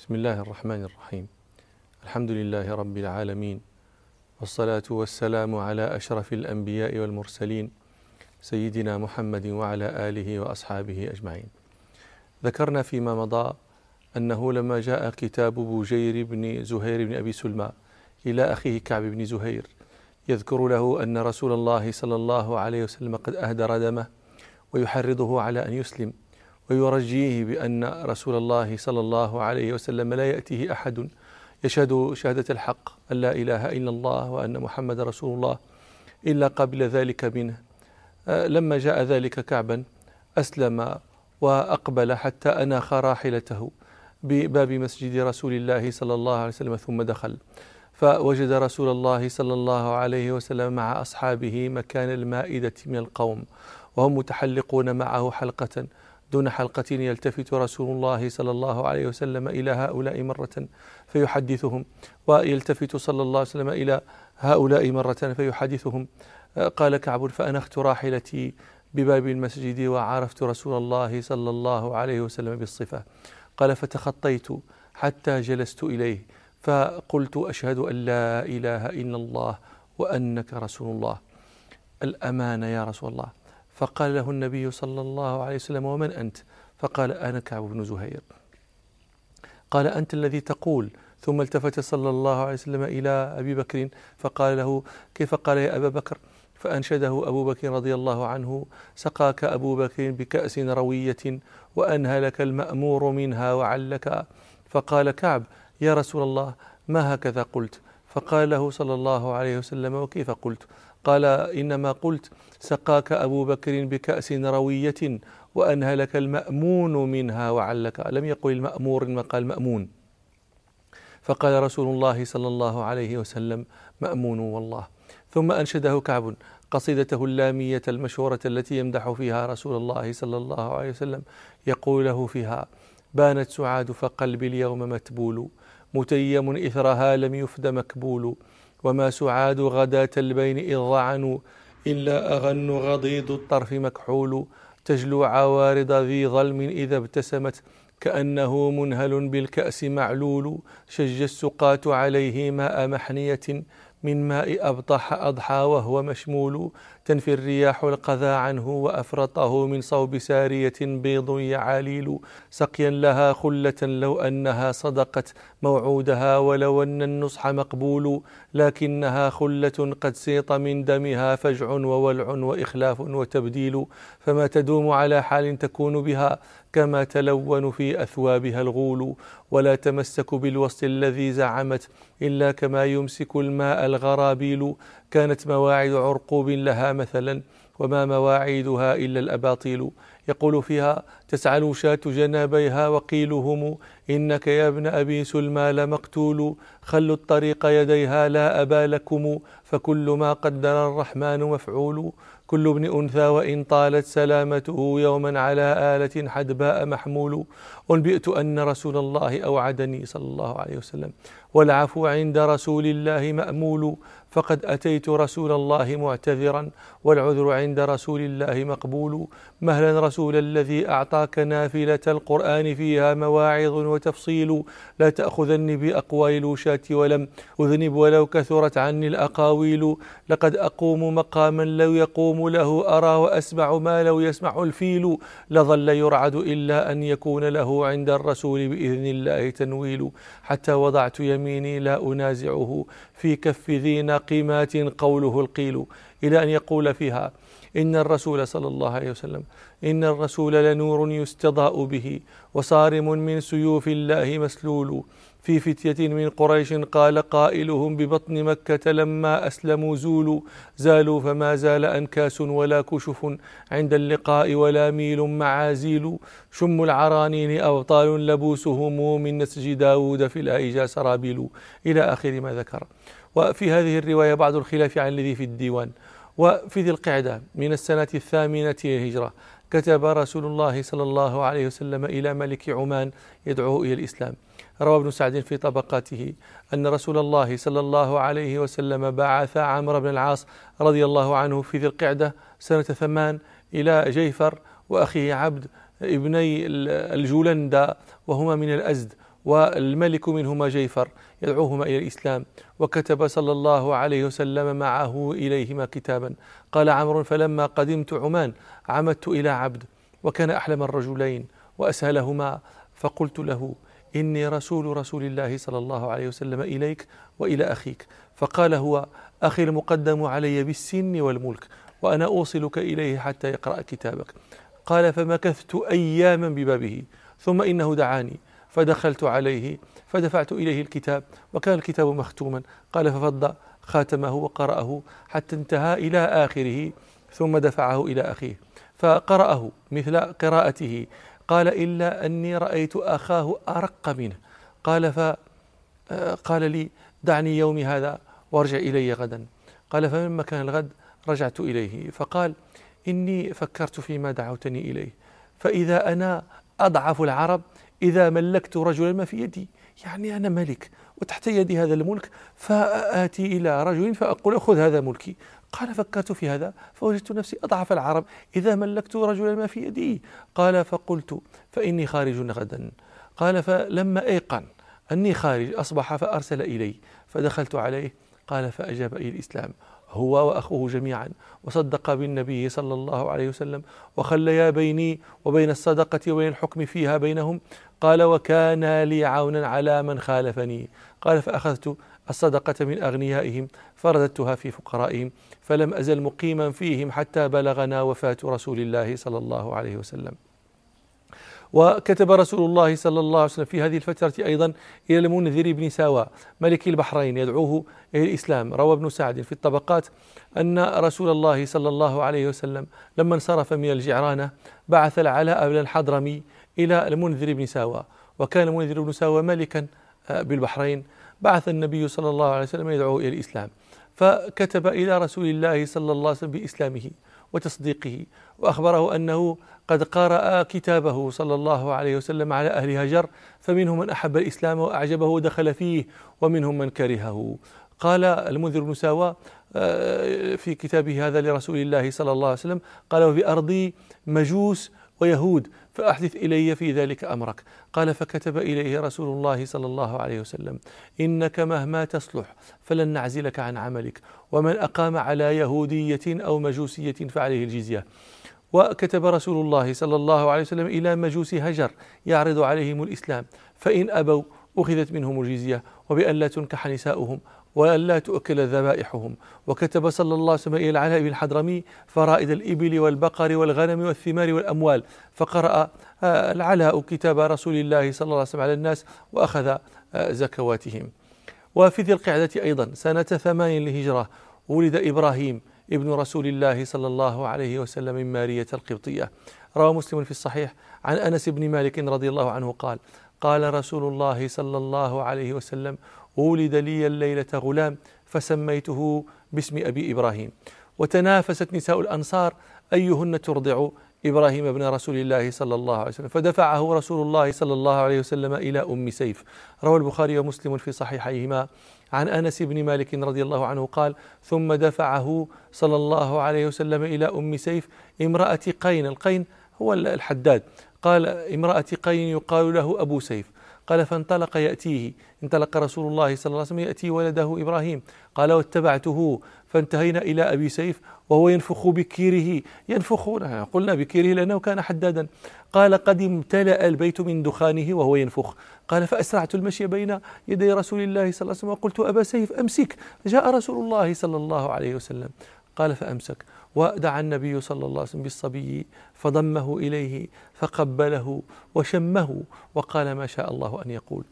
بسم الله الرحمن الرحيم الحمد لله رب العالمين والصلاة والسلام على أشرف الأنبياء والمرسلين سيدنا محمد وعلى آله وأصحابه أجمعين ذكرنا فيما مضى أنه لما جاء كتاب بوجير بن زهير بن أبي سلمى إلى أخيه كعب بن زهير يذكر له أن رسول الله صلى الله عليه وسلم قد أهدر دمه ويحرضه على أن يسلم ويرجيه بأن رسول الله صلى الله عليه وسلم لا يأتيه أحد يشهد شهادة الحق أن لا إله إلا الله وأن محمد رسول الله إلا قبل ذلك منه. آه، لما جاء ذلك كعبا أسلم وأقبل حتى أناخ راحلته بباب مسجد رسول الله صلى الله عليه وسلم ثم دخل. فوجد رسول الله صلى الله عليه وسلم مع أصحابه مكان المائدة من القوم وهم متحلقون معه حلقة. دون حلقة يلتفت رسول الله صلى الله عليه وسلم إلى هؤلاء مرة فيحدثهم ويلتفت صلى الله عليه وسلم إلى هؤلاء مرة فيحدثهم. قال كعب فأنخت راحلتي بباب المسجد وعرفت رسول الله صلى الله عليه وسلم بالصفة. قال فتخطيت حتى جلست إليه فقلت أشهد أن لا إله إلا الله وأنك رسول الله. الأمانة يا رسول الله. فقال له النبي صلى الله عليه وسلم ومن أنت؟ فقال أنا كعب بن زهير. قال أنت الذي تقول. ثم التفت صلى الله عليه وسلم إلى أبي بكر فقال له كيف قال يا أبا بكر؟ فأنشده أبو بكر رضي الله عنه سقاك أبو بكر بكأس روية وأنهلك المأمور منها وعلك. فقال كعب يا رسول الله ما هكذا قلت؟ فقال له صلى الله عليه وسلم وكيف قلت؟ قال إنما قلت سقاك أبو بكر بكأس روية وأنهلك المأمون منها وعلك. لم يقل المأمور إنما قال مأمون. فقال رسول الله صلى الله عليه وسلم مأمون والله. ثم أنشده كعب قصيدته اللامية المشهورة التي يمدح فيها رسول الله صلى الله عليه وسلم. يقول له فيها بانت سعاد فقلبي اليوم متبول. متيم إثرها لم يفد مكبول. وما سعاد غداة البين إذ ضعنوا إلا أغن غضيض الطرف مكحول. تجلو عوارض ذي ظلم إذا ابتسمت كأنه منهل بالكأس معلول. شج السقاة عليه ماء محنية من ماء أبطح أضحى وهو مشمول تنفي الرياح القذى عنه وأفرطه من صوب سارية بيض يعاليل. سقيا لها خلة لو أنها صدقت موعودها ولو أن النصح مقبول. لكنها خلة قد سيط من دمها فجع وولع وإخلاف وتبديل. فما تدوم على حال تكون بها كما تلون في أثوابها الغول ولا تمسك بالوصل الذي زعمت إلا كما يمسك الماء الغرابيل. كانت مواعيد عرقوب لها مثلا وما مواعيدها إلا الأباطيل. يقول فيها تسعل شاة جنابيها وقيلهم إنك يا ابن أبي سلمى لمقتول. خلوا الطريق يديها لا أبا لكم فكل ما قدر الرحمن مفعول. كل ابن أنثى وإن طالت سلامته يوما على آلة حدباء محمول. أنبئت أن رسول الله أوعدني صلى الله عليه وسلم. والعفو عند رسول الله مأمول فقد أتيت رسول الله معتذرا. والعذر عند رسول الله مقبول. مهلا رسول الذي أعطاك نافلة القرآن فيها مواعظ وتفصيل. لا تأخذني بأقوال الوشاة ولم أذنب ولو كثرت عني الأقاويل. لقد أقوم مقاما لو يقوم له أرى وأسمع ما لو يسمع الفيل. لظل يرعد إلا أن يكون له عند الرسول بإذن الله تنويل. حتى وضعت يميني لا أنازعه. في كف ذي ناقمات قوله القيل. إلى أن يقول فيها إن الرسول صلى الله عليه وسلم إن الرسول لنور يستضاء به. وصارم من سيوف الله مسلول. في فتية من قريش قال قائلهم ببطن مكة لما أسلموا زولوا زالوا فما زال أنكاس ولا كشف عند اللقاء ولا ميل معازيل. شم العرانين أبطال لبوسهم من نسج داود في الأيجا سرابيل. إلى آخر ما ذكر. وفي هذه الرواية بعض الخلاف عن الذي في الديوان. وفي ذي القعدة من السنة الثامنة للهجرة كتب رسول الله صلى الله عليه وسلم إلى ملك عمان يدعوه إلى الإسلام. روى ابن سعد في طبقاته أن رسول الله صلى الله عليه وسلم بعث عمرو بن العاص رضي الله عنه في ذي القعدة سنة ثمان إلى جيفر وأخيه عبد ابني الجولندا وهما من الأزد والملك منهما جيفر يدعوهما إلى الإسلام وكتب صلى الله عليه وسلم معه إليهما كتابا. قال عمرو فلما قدمت عمان عمدت إلى عبد وكان أحلم الرجلين وأسهلهما فقلت له إني رسول رسول الله صلى الله عليه وسلم إليك وإلى أخيك. فقال هو أخي المقدم علي بالسن والملك وأنا أوصلك إليه حتى يقرأ كتابك. قال فمكثت أياما ببابه ثم إنه دعاني فدخلت عليه فدفعت إليه الكتاب وكان الكتاب مختوما. قال ففض خاتمه وقرأه حتى انتهى إلى آخره ثم دفعه إلى أخيه فقرأه مثل قراءته قال إلا أني رأيت أخاه أرق منه. قال فقال لي دعني يومي هذا وارجع إلي غدا. قال فمما كان الغد رجعت إليه. فقال إني فكرت فيما دعوتني إليه. فإذا أنا أضعف العرب إذا ملكت رجلا ما في يدي. يعني أنا ملك وتحت يدي هذا الملك فآتي إلى رجل فأقول خذ هذا ملكي. قال فكرت في هذا فوجدت نفسي أضعف العرب إذا ملكت رجلا ما في يدي. قال فقلت فإني خارج غدا. قال فلما أيقن أني خارج أصبح فأرسل إلي فدخلت عليه. قال فأجاب إلى الإسلام. هو وأخوه جميعا. وصدق بالنبي صلى الله عليه وسلم. وخليا بيني وبين الصدقة وبين الحكم فيها بينهم. قال وكان لي عونا على من خالفني. قال فأخذت الصدقة من أغنيائهم فرددتها في فقرائهم فلم أزل مقيما فيهم حتى بلغنا وفاة رسول الله صلى الله عليه وسلم. وكتب رسول الله صلى الله عليه وسلم في هذه الفترة أيضا إلى المنذر بن ساوى ملك البحرين يدعوه إلى الإسلام. روى ابن سعد في الطبقات أن رسول الله صلى الله عليه وسلم لما انصرف من الجعرانة بعث العلاء بن الحضرمي إلى المنذر بن ساوى. وكان المنذر بن ساوى ملكا آه، بالبحرين. بعث النبي صلى الله عليه وسلم يدعو إلى الإسلام. فكتب إلى رسول الله صلى الله عليه وسلم بإسلامه. وتصديقه. وأخبره أنه قد قرأ كتابه صلى الله عليه وسلم على أهل هجر فمنهم من أحب الإسلام وأعجبه ودخل فيه ومنهم من كرهه. قال المنذر بن ساوى آه، في كتابه هذا لرسول الله صلى الله عليه وسلم قال وبأرضي مجوس ويهود فأحدث إلي في ذلك أمرك. قال فكتب إليه رسول الله صلى الله عليه وسلم إنك مهما تصلح فلن نعزلك عن عملك ومن أقام على يهودية أو مجوسية فعليه الجزية. وكتب رسول الله صلى الله عليه وسلم إلى مجوس هجر يعرض عليهم الإسلام فإن أبوا أخذت منهم الجزية وبأن لا تنكح نساؤهم وأن لا تؤكل ذبائحهم. وكتب صلى الله عليه وسلم إلى العلاء بن الحضرمي فرائد الإبل والبقر والغنم والثمار والأموال فقرأ آه، العلاء كتاب رسول الله صلى الله عليه وسلم على الناس وأخذ آه، زكواتهم. وفي ذي القعدة أيضا سنة ثمان لهجرة ولد إبراهيم ابن رسول الله صلى الله عليه وسلم من مارية القبطية. روى مسلم في الصحيح عن أنس بن مالك رضي الله عنه قال قال رسول الله صلى الله عليه وسلم ولد لي الليلة غلام فسميته باسم أبي إبراهيم. وتنافست نساء الأنصار أيهن ترضع إبراهيم بن رسول الله صلى الله عليه وسلم؟ فدفعه رسول الله صلى الله عليه وسلم إلى أم سيف. روى البخاري ومسلم في صحيحيهما. عن أنس بن مالك رضي الله عنه قال ثم دفعه صلى الله عليه وسلم إلى أم سيف امرأة قين. القين هو الحداد. قال امرأة قين يقال له أبو سيف. قال فانطلق يأتيه. انطلق رسول الله صلى الله عليه وسلم يأتي ولده إبراهيم. قال واتبعته. فانتهينا إلى أبي سيف وهو ينفخ بكيره. ينفخ قلنا بكيره لأنه كان حدادا. قال قد امتلأ البيت من دخانه وهو ينفخ. قال فأسرعت المشي بين يدي رسول الله صلى الله عليه وسلم وقلت أبا سيف أمسك جاء رسول الله صلى الله عليه وسلم. قال فأمسك. ودعا النبي صلى الله عليه وسلم بالصبي فضمه إليه فقبله وشمه وقال ما شاء الله أن يقول.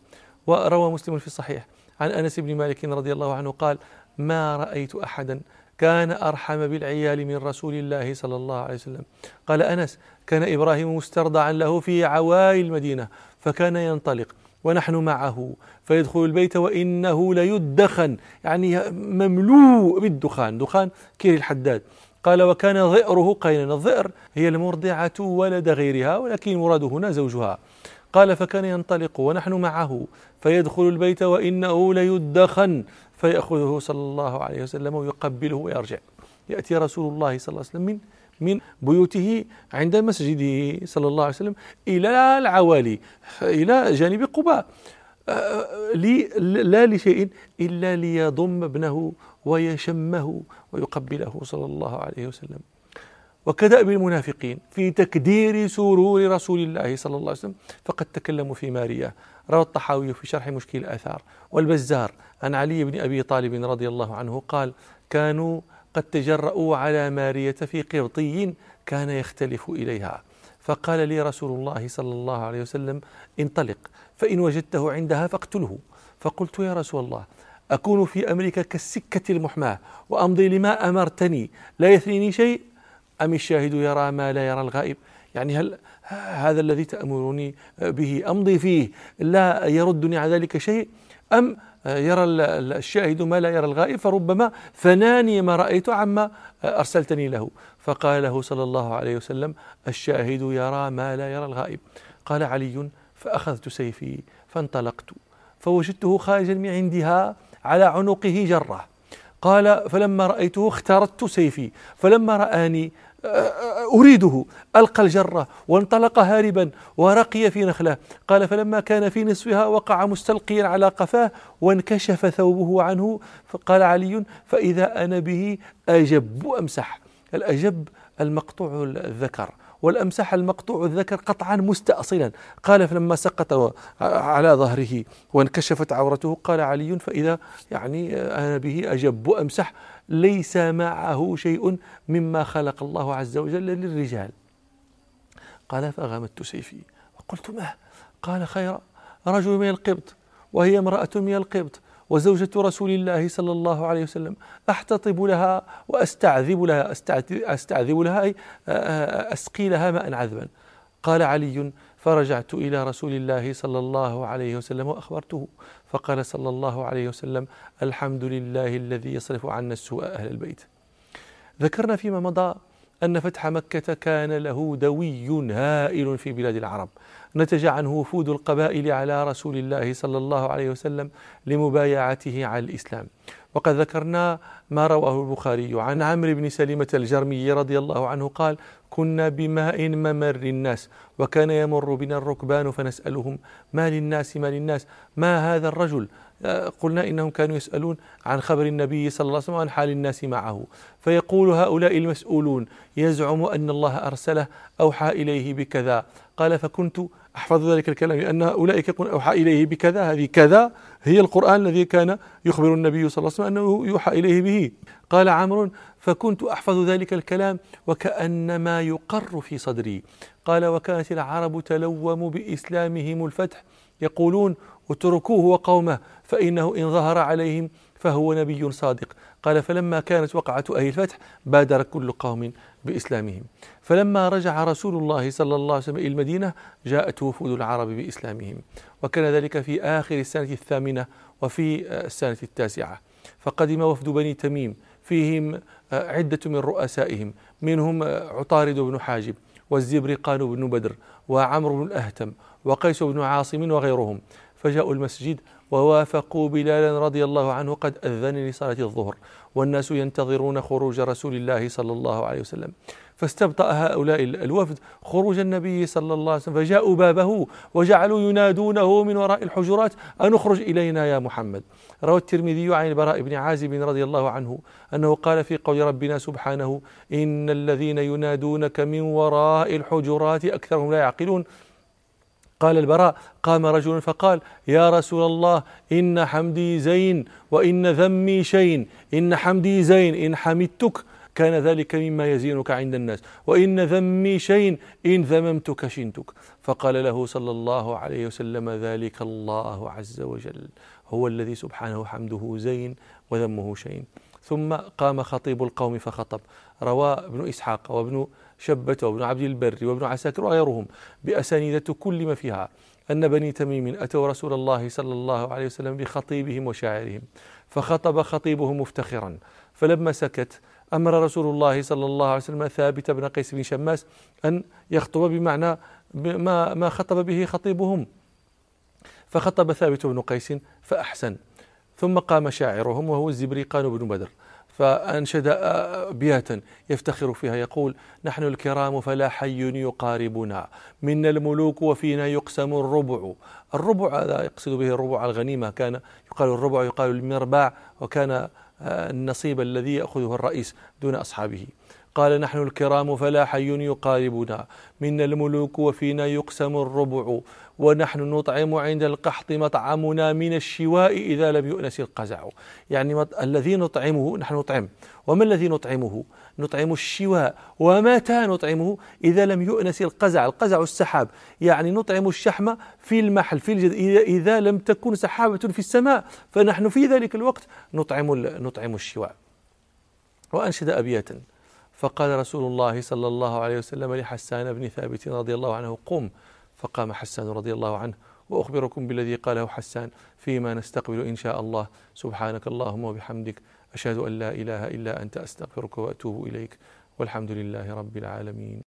وروى مسلم في الصحيح عن أنس بن مالك رضي الله عنه قال ما رأيت أحدا كان أرحم بالعيال من رسول الله صلى الله عليه وسلم. قال أنس كان إبراهيم مسترضعا له في عوائل المدينة فكان ينطلق. ونحن معه. فيدخل البيت وإنه ليدخن. يعني مملوء بالدخان. دخان كير الحداد. قال وكان ظئره قينا. الظئر هي المرضعة ولد غيرها ولكن المراد هنا زوجها. قال فكان ينطلق ونحن معه. فيدخل البيت وإنه ليدخن. فيأخذه صلى الله عليه وسلم ويقبله ويرجع. يأتي رسول الله صلى الله عليه وسلم من من بيوته عند مسجده صلى الله عليه وسلم إلى العوالي إلى جانب قباء. لي لا لشيء إلا ليضم ابنه ويشمه ويقبله صلى الله عليه وسلم. وكدأب المنافقين في تكدير سرور رسول الله صلى الله عليه وسلم. فقد تكلموا في ماريا. روى الطحاوي في شرح مشكل الآثار. والبزار عن علي بن أبي طالب رضي الله عنه قال كانوا قد تجرؤوا على مارية في قبطي كان يختلف إليها. فقال لي رسول الله صلى الله عليه وسلم انطلق فإن وجدته عندها فاقتله. فقلت يا رسول الله أكون في أمريكا كالسكة المحماة وأمضي لما أمرتني لا يثنيني شيء؟ أم الشاهد يرى ما لا يرى الغائب؟ يعني هل هذا الذي تأمرني به أمضي فيه لا يردني على ذلك شيء؟ أم يرى الشاهد ما لا يرى الغائب فربما فناني ما رأيت عما أرسلتني له. فقال له صلى الله عليه وسلم الشاهد يرى ما لا يرى الغائب. قال علي فأخذت سيفي فانطلقت فوجدته خارجا من عندها على عنقه جرة. قال فلما رأيته اخترت سيفي فلما رآني أريده ألقى الجرة وانطلق هاربا ورقي في نخلة. قال فلما كان في نصفها وقع مستلقيا على قفاه وانكشف ثوبه عنه. فقال علي فإذا أنا به أجب أمسح. الأجب المقطوع الذكر. والأمسح المقطوع الذكر قطعا مستأصلا. قال فلما سقط على ظهره وانكشفت عورته قال علي فإذا يعني أنا به أجب أمسح ليس معه شيء مما خلق الله عز وجل للرجال. قال فغمدت سيفي وقلت ما؟ قال خير رجل من القبط وهي امرأة من القبط. وزوجة رسول الله صلى الله عليه وسلم. أحتطب لها وأستعذب لها. أستعذب لها أي أسقي لها ماء عذبا. قال علي فرجعت إلى رسول الله صلى الله عليه وسلم وأخبرته. فقال صلى الله عليه وسلم الحمد لله الذي يصرف عنا السوء أهل البيت. ذكرنا فيما مضى أن فتح مكة كان له دوي هائل في بلاد العرب. نتج عنه وفود القبائل على رسول الله صلى الله عليه وسلم لمبايعته على الإسلام. وقد ذكرنا ما رواه البخاري عن عمرو بن سلمة الجرمي رضي الله عنه قال كنا بماء ممر الناس وكان يمر بنا الركبان فنسألهم ما للناس ما للناس ما هذا الرجل؟ قلنا إنهم كانوا يسألون عن خبر النبي صلى الله عليه وسلم وعن حال الناس معه. فيقول هؤلاء المسؤولون يزعم أن الله أرسله أوحى إليه بكذا. قال فكنت أحفظ ذلك الكلام لأن أولئك يقول أوحى إليه بكذا هذه كذا هي القرآن الذي كان يخبر النبي صلى الله عليه وسلم أنه يوحى إليه به. قال عمرو فكنت أحفظ ذلك الكلام وكأنما يقر في صدري. قال وكانت العرب تلوم بإسلامهم الفتح. يقولون اتركوه وقومه فإنه إن ظهر عليهم فهو نبي صادق. قال فلما كانت وقعة أهل الفتح بادر كل قوم بإسلامهم. فلما رجع رسول الله صلى الله عليه وسلم إلى المدينة جاءت وفود العرب بإسلامهم. وكان ذلك في آخر السنة الثامنة وفي السنة التاسعة. فقدم وفد بني تميم فيهم عدة من رؤسائهم. منهم عطارد بن حاجب والزبرقان بن بدر وعمرو بن الأهتم وقيس بن عاصم وغيرهم. فجاءوا المسجد ووافقوا بلالا رضي الله عنه قد أذن لصلاة الظهر. والناس ينتظرون خروج رسول الله صلى الله عليه وسلم. فاستبطأ هؤلاء الوفد خروج النبي صلى الله عليه وسلم. فجاءوا بابه وجعلوا ينادونه من وراء الحجرات أن اخرج إلينا يا محمد. روى الترمذي عن البراء بن عازب رضي الله عنه أنه قال في قول ربنا سبحانه إن الذين ينادونك من وراء الحجرات أكثرهم لا يعقلون. قال البراء قام رجل فقال يا رسول الله إن حمدي زين وإن ذمي شين إن حمدي زين إن حمدتك كان ذلك مما يزينك عند الناس وإن ذمي شين إن ذممتك شنتك. فقال له صلى الله عليه وسلم ذلك الله عز وجل هو الذي سبحانه حمده زين وذمه شين. ثم قام خطيب القوم فخطب روى ابن إسحاق وابن شبة وابن عبد البر وابن عساكر وغيرهم بأسانيد كل ما فيها. أن بني تميم أتوا رسول الله صلى الله عليه وسلم بخطيبهم وشاعرهم فخطب خطيبهم مفتخرا. فلما سكت أمر رسول الله صلى الله عليه وسلم ثابت بن قيس بن شماس أن يخطب بمعنى ما ما خطب به خطيبهم. فخطب ثابت بن قيس فأحسن. ثم قام شاعرهم وهو الزبريقان بن بدر. فأنشد أبياتا يفتخر فيها. يقول نحن الكرام فلا حي يقاربنا. منا الملوك وفينا يقسم الربع. الربع هذا يقصد به الربع الغنيمة. كان يقال الربع يقال المرباع وكان النصيب الذي يأخذه الرئيس دون أصحابه. قال نحن الكرام فلا حي يقاربنا. منا الملوك وفينا يقسم الربع. ونحن نطعم عند القحط مطعمنا من الشواء إذا لم يؤنس القزع. يعني الذي نطعمه نحن نطعم. وما الذي نطعمه؟ نطعم الشواء. ومتى نطعمه؟ إذا لم يؤنس القزع. القزع السحاب. يعني نطعم الشحم في المحل في الجد إذا, إذا لم تكن سحابة في السماء فنحن في ذلك الوقت نطعم نطعم الشواء. وأنشد أبياتا. فقال رسول الله صلى الله عليه وسلم لحسان بن ثابت رضي الله عنه قم. فقام حسان رضي الله عنه وأخبركم بالذي قاله حسان فيما نستقبل إن شاء الله. سبحانك اللهم وبحمدك أشهد أن لا إله إلا أنت أستغفرك وأتوب إليك. والحمد لله رب العالمين.